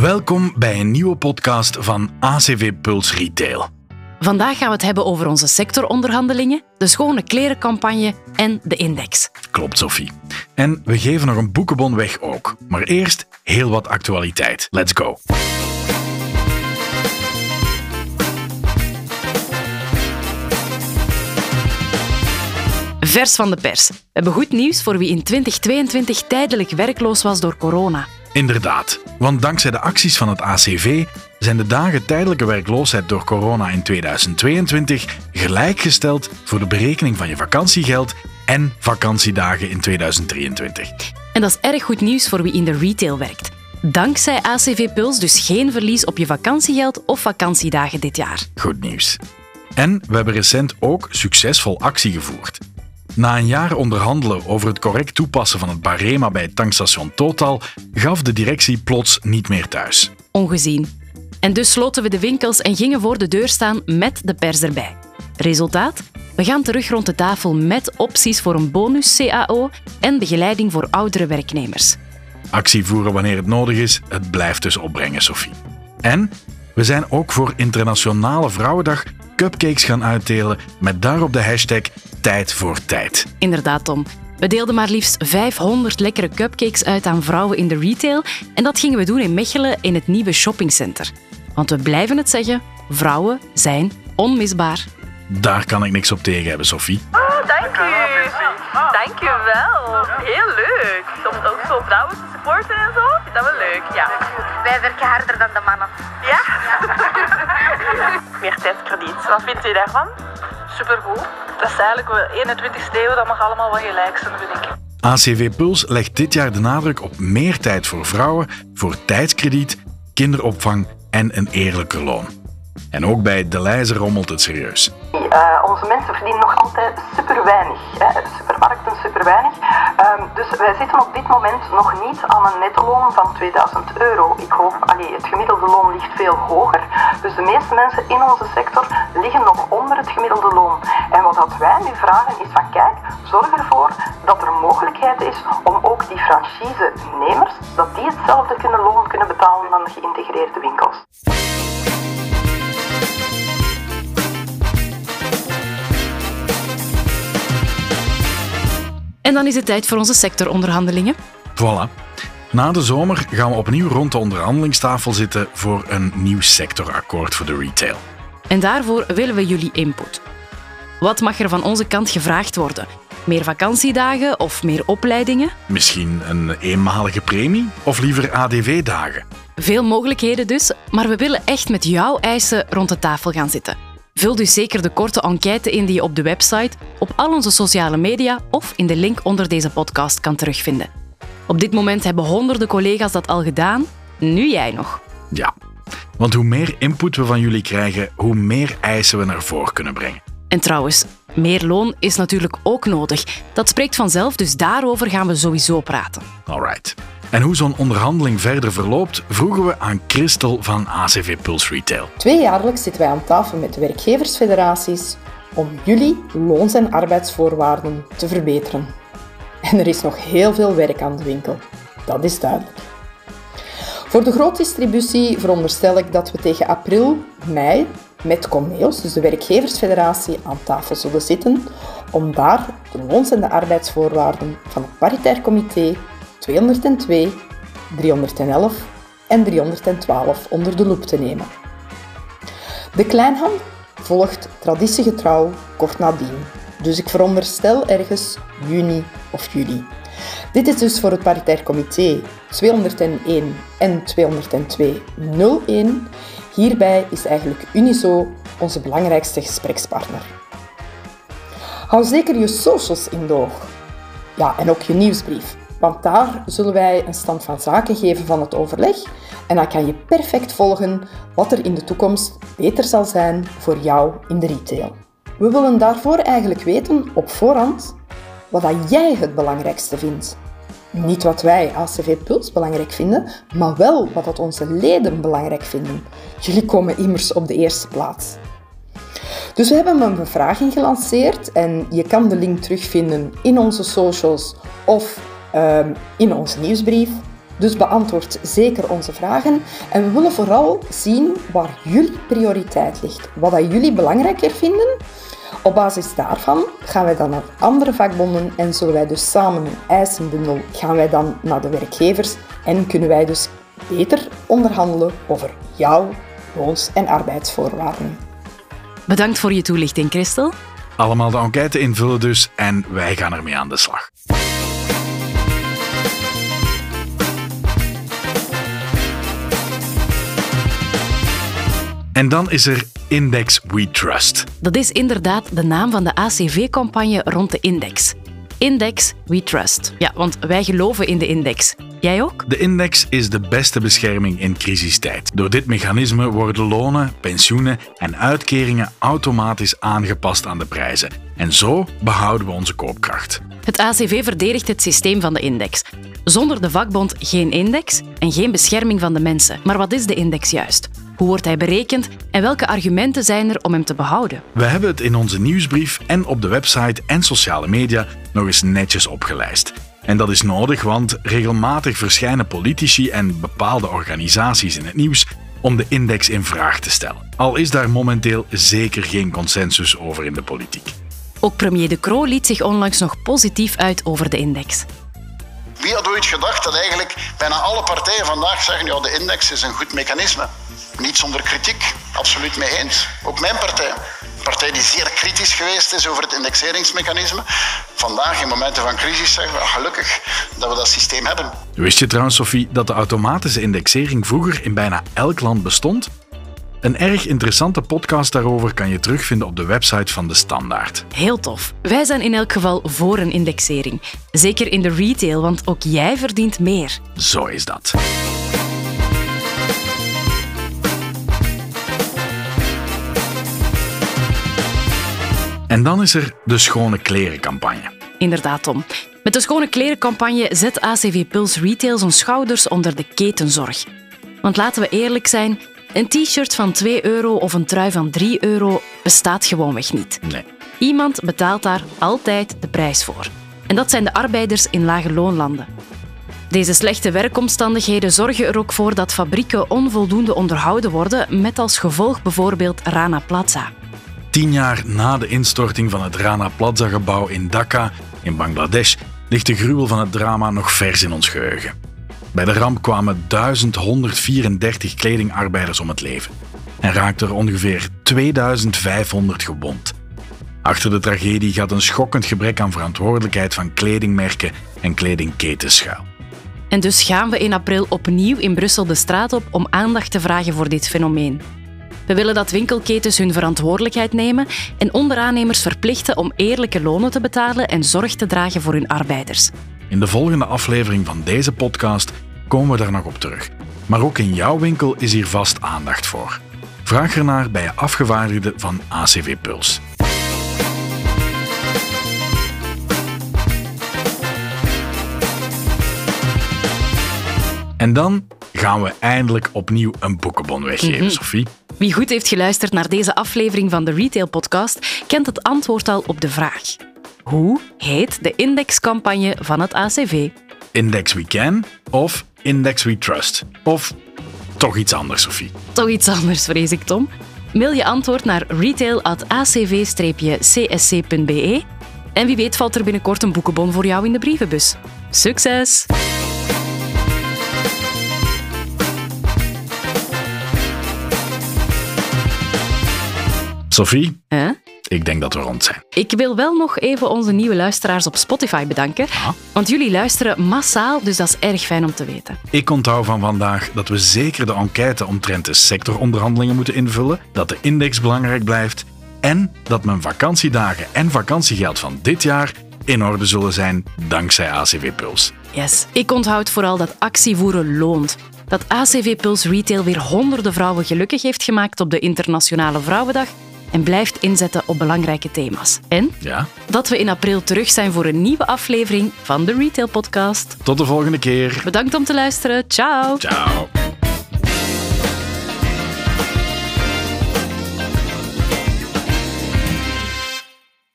Welkom bij een nieuwe podcast van ACV Puls Retail. Vandaag gaan we het hebben over onze sectoronderhandelingen, de schone klerencampagne en de index. Klopt, Sophie. En we geven nog een boekenbon weg ook. Maar eerst heel wat actualiteit. Let's go. Vers van de pers. We hebben goed nieuws voor wie in 2022 tijdelijk werkloos was door corona. Inderdaad, want dankzij de acties van het ACV zijn de dagen tijdelijke werkloosheid door corona in 2022 gelijkgesteld voor de berekening van je vakantiegeld en vakantiedagen in 2023. En dat is erg goed nieuws voor wie in de retail werkt. Dankzij ACV Puls dus geen verlies op je vakantiegeld of vakantiedagen dit jaar. Goed nieuws. En we hebben recent ook succesvol actie gevoerd. Na een jaar onderhandelen over het correct toepassen van het barema bij het tankstation Total gaf de directie plots niet meer thuis. Ongezien. En dus sloten we de winkels en gingen voor de deur staan met de pers erbij. Resultaat? We gaan terug rond de tafel met opties voor een bonus-CAO en begeleiding voor oudere werknemers. Actie voeren wanneer het nodig is, het blijft dus opbrengen, Sophie. En we zijn ook voor Internationale Vrouwendag cupcakes gaan uitdelen met daarop de hashtag Tijd voor Tijd. Inderdaad, Tom. We deelden maar liefst 500 lekkere cupcakes uit aan vrouwen in de retail en dat gingen we doen in Mechelen in het nieuwe shoppingcenter. Want we blijven het zeggen, vrouwen zijn onmisbaar. Daar kan ik niks op tegen hebben, Sophie. Oh, dank u. Dank u wel. Heel leuk. Om ook zo vrouwen te supporten en zo. Vind dat wel leuk, ja. Wij werken harder dan de mannen. Ja? Meer tijdkrediet. Wat vindt u daarvan? Supergoed. Dat is eigenlijk wel 21ste eeuw, dat mag allemaal wat gelijk zijn, vind ik. ACV Puls legt dit jaar de nadruk op meer tijd voor vrouwen, voor tijdskrediet, kinderopvang en een eerlijker loon. En ook bij De Leize rommelt het serieus. Uh, onze mensen verdienen nog altijd super weinig. Hè. Weinig. Um, dus wij zitten op dit moment nog niet aan een nettoloon van 2000 euro. Ik hoop, allee, het gemiddelde loon ligt veel hoger. Dus de meeste mensen in onze sector liggen nog onder het gemiddelde loon. En wat wij nu vragen is van kijk, zorg ervoor dat er mogelijkheid is om ook die franchise-nemers, dat die hetzelfde kunnen loon kunnen betalen dan de geïntegreerde winkels. En dan is het tijd voor onze sectoronderhandelingen. Voilà. Na de zomer gaan we opnieuw rond de onderhandelingstafel zitten voor een nieuw sectorakkoord voor de retail. En daarvoor willen we jullie input. Wat mag er van onze kant gevraagd worden? Meer vakantiedagen of meer opleidingen? Misschien een eenmalige premie of liever ADV-dagen? Veel mogelijkheden dus, maar we willen echt met jouw eisen rond de tafel gaan zitten. Vul dus zeker de korte enquête in die je op de website, op al onze sociale media of in de link onder deze podcast kan terugvinden. Op dit moment hebben honderden collega's dat al gedaan, nu jij nog. Ja, want hoe meer input we van jullie krijgen, hoe meer eisen we naar voren kunnen brengen. En trouwens, meer loon is natuurlijk ook nodig. Dat spreekt vanzelf, dus daarover gaan we sowieso praten. Alright. En hoe zo'n onderhandeling verder verloopt, vroegen we aan Christel van ACV Pulse Retail. Tweejaarlijks zitten wij aan tafel met de werkgeversfederaties om jullie loons- en arbeidsvoorwaarden te verbeteren. En er is nog heel veel werk aan de winkel. Dat is duidelijk. Voor de grootdistributie veronderstel ik dat we tegen april, mei met Comeos, dus de werkgeversfederatie, aan tafel zullen zitten om daar de loons- en de arbeidsvoorwaarden van het paritair comité 202, 311 en 312 onder de loep te nemen. De kleinhandel volgt traditiegetrouw kort nadien, dus ik veronderstel ergens juni of juli. Dit is dus voor het paritair comité 201 en 202.01. Hierbij is eigenlijk Uniso onze belangrijkste gesprekspartner. Hou zeker je socials in de oog. Ja, en ook je nieuwsbrief. Want daar zullen wij een stand van zaken geven van het overleg en dan kan je perfect volgen wat er in de toekomst beter zal zijn voor jou in de retail. We willen daarvoor eigenlijk weten op voorhand wat jij het belangrijkste vindt. Niet wat wij ACV Puls belangrijk vinden, maar wel wat dat onze leden belangrijk vinden. Jullie komen immers op de eerste plaats. Dus we hebben een bevraging gelanceerd en je kan de link terugvinden in onze socials of in onze nieuwsbrief. Dus beantwoord zeker onze vragen en we willen vooral zien waar jullie prioriteit ligt. Wat dat jullie belangrijker vinden. Op basis daarvan gaan wij dan naar andere vakbonden en zullen wij dus samen een eisenbundel gaan wij dan naar de werkgevers en kunnen wij dus beter onderhandelen over jouw loons- en arbeidsvoorwaarden. Bedankt voor je toelichting, Christel. Allemaal de enquête invullen dus en wij gaan ermee aan de slag. En dan is er Index We Trust. Dat is inderdaad de naam van de ACV-campagne rond de index. Index We Trust. Ja, want wij geloven in de index. Jij ook? De index is de beste bescherming in crisistijd. Door dit mechanisme worden lonen, pensioenen en uitkeringen automatisch aangepast aan de prijzen. En zo behouden we onze koopkracht. Het ACV verdedigt het systeem van de index. Zonder de vakbond geen index en geen bescherming van de mensen. Maar wat is de index juist? Hoe wordt hij berekend en welke argumenten zijn er om hem te behouden? We hebben het in onze nieuwsbrief en op de website en sociale media nog eens netjes opgelijst. En dat is nodig, want regelmatig verschijnen politici en bepaalde organisaties in het nieuws om de index in vraag te stellen. Al is daar momenteel zeker geen consensus over in de politiek. Ook premier De Croo liet zich onlangs nog positief uit over de index. Wie had ooit gedacht dat eigenlijk bijna alle partijen vandaag zeggen: ja, de index is een goed mechanisme. Niet zonder kritiek, absoluut mee eens. Ook mijn partij. Een partij die zeer kritisch geweest is over het indexeringsmechanisme. Vandaag, in momenten van crisis, zeggen we gelukkig dat we dat systeem hebben. Wist je trouwens, Sophie, dat de automatische indexering vroeger in bijna elk land bestond? Een erg interessante podcast daarover kan je terugvinden op de website van de Standaard. Heel tof. Wij zijn in elk geval voor een indexering. Zeker in de retail, want ook jij verdient meer. Zo is dat. En dan is er de Schone Klerencampagne. Inderdaad, Tom. Met de Schone Klerencampagne zet ACV Puls Retail zijn schouders onder de ketenzorg. Want laten we eerlijk zijn, een t-shirt van 2 euro of een trui van 3 euro bestaat gewoonweg niet. Nee. Iemand betaalt daar altijd de prijs voor. En dat zijn de arbeiders in lage loonlanden. Deze slechte werkomstandigheden zorgen er ook voor dat fabrieken onvoldoende onderhouden worden, met als gevolg bijvoorbeeld Rana Plaza. Tien jaar na de instorting van het Rana Plaza-gebouw in Dhaka, in Bangladesh, ligt de gruwel van het drama nog vers in ons geheugen. Bij de ramp kwamen 1134 kledingarbeiders om het leven en raakten er ongeveer 2500 gewond. Achter de tragedie gaat een schokkend gebrek aan verantwoordelijkheid van kledingmerken en kledingketens schuil. En dus gaan we in april opnieuw in Brussel de straat op om aandacht te vragen voor dit fenomeen. We willen dat winkelketens hun verantwoordelijkheid nemen en onderaannemers verplichten om eerlijke lonen te betalen en zorg te dragen voor hun arbeiders. In de volgende aflevering van deze podcast komen we daar nog op terug. Maar ook in jouw winkel is hier vast aandacht voor. Vraag ernaar bij je afgevaardigde van ACV Puls. En dan gaan we eindelijk opnieuw een boekenbon weggeven, Sophie. Wie goed heeft geluisterd naar deze aflevering van de Retail Podcast, kent het antwoord al op de vraag. Hoe heet de indexcampagne van het ACV? Index We Can of Index We Trust. Of toch iets anders, Sophie. Toch iets anders, vrees ik, Tom. Mail je antwoord naar retail.acv-csc.be en wie weet valt er binnenkort een boekenbon voor jou in de brievenbus. Succes! Sophie, Huh? Ik denk dat we rond zijn. Ik wil wel nog even onze nieuwe luisteraars op Spotify bedanken. Want jullie luisteren massaal, dus dat is erg fijn om te weten. Ik onthoud van vandaag dat we zeker de enquête omtrent de sectoronderhandelingen moeten invullen, dat de index belangrijk blijft en dat mijn vakantiedagen en vakantiegeld van dit jaar in orde zullen zijn dankzij ACV Puls. Yes. Ik onthoud vooral dat actievoeren loont. Dat ACV Puls Retail weer honderden vrouwen gelukkig heeft gemaakt op de Internationale Vrouwendag en blijft inzetten op belangrijke thema's. En Ja, dat we in april terug zijn voor een nieuwe aflevering van de Retail Podcast. tot de volgende keer. Bedankt om te luisteren. Ciao! Ciao.